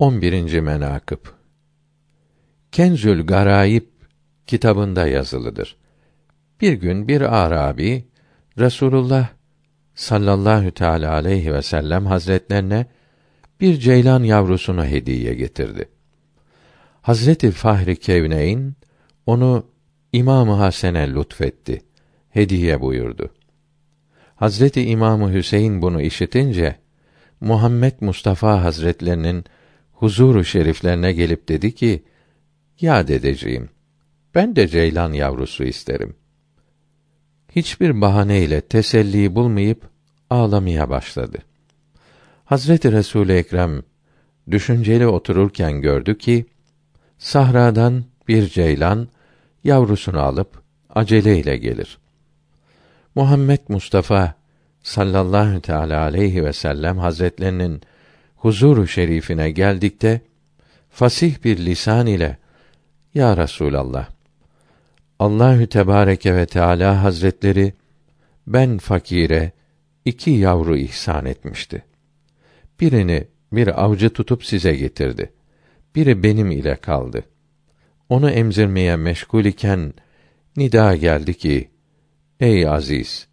11. menakıb Kenzül Garaib kitabında yazılıdır. Bir gün bir Arabi Resulullah sallallahu teala aleyhi ve sellem hazretlerine bir ceylan yavrusunu hediye getirdi. Hazreti Fahri Kevneyn onu İmam-ı Hasen'e lütfetti. Hediye buyurdu. Hazreti İmamı Hüseyin bunu işitince Muhammed Mustafa Hazretlerinin huzuru şeriflerine gelip dedi ki: "Ya dedeciğim, ben de ceylan yavrusu isterim." Hiçbir bahane ile teselli bulmayıp ağlamaya başladı. Hazreti Resul Ekrem düşünceli otururken gördü ki sahradan bir ceylan yavrusunu alıp aceleyle gelir. Muhammed Mustafa sallallahu teala aleyhi ve sellem hazretlerinin huzuru şerifine geldikte fasih bir lisan ile ya Resulallah Allahü Tebareke ve Teala Hazretleri ben fakire iki yavru ihsan etmişti. Birini bir avcı tutup size getirdi. Biri benim ile kaldı. Onu emzirmeye meşgul iken nida geldi ki: Ey aziz,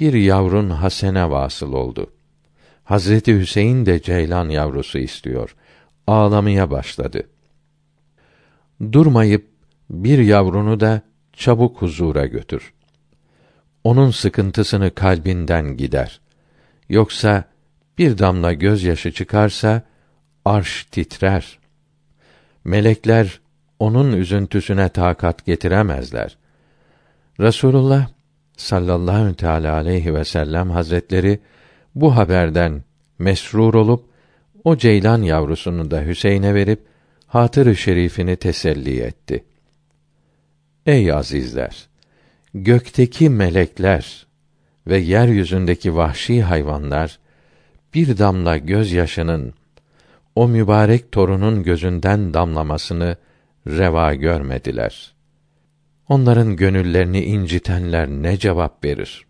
bir yavrun Hasene vasıl oldu. Hazreti Hüseyin de ceylan yavrusu istiyor. Ağlamaya başladı. Durmayıp bir yavrunu da çabuk huzura götür. Onun sıkıntısını kalbinden gider. Yoksa bir damla gözyaşı çıkarsa arş titrer. Melekler onun üzüntüsüne takat getiremezler. Resulullah sallallahu teala aleyhi ve sellem hazretleri bu haberden mesrur olup o ceylan yavrusunu da Hüseyin'e verip hatırı şerifini teselli etti. Ey azizler! Gökteki melekler ve yeryüzündeki vahşi hayvanlar bir damla gözyaşının o mübarek torunun gözünden damlamasını reva görmediler. Onların gönüllerini incitenler ne cevap verir?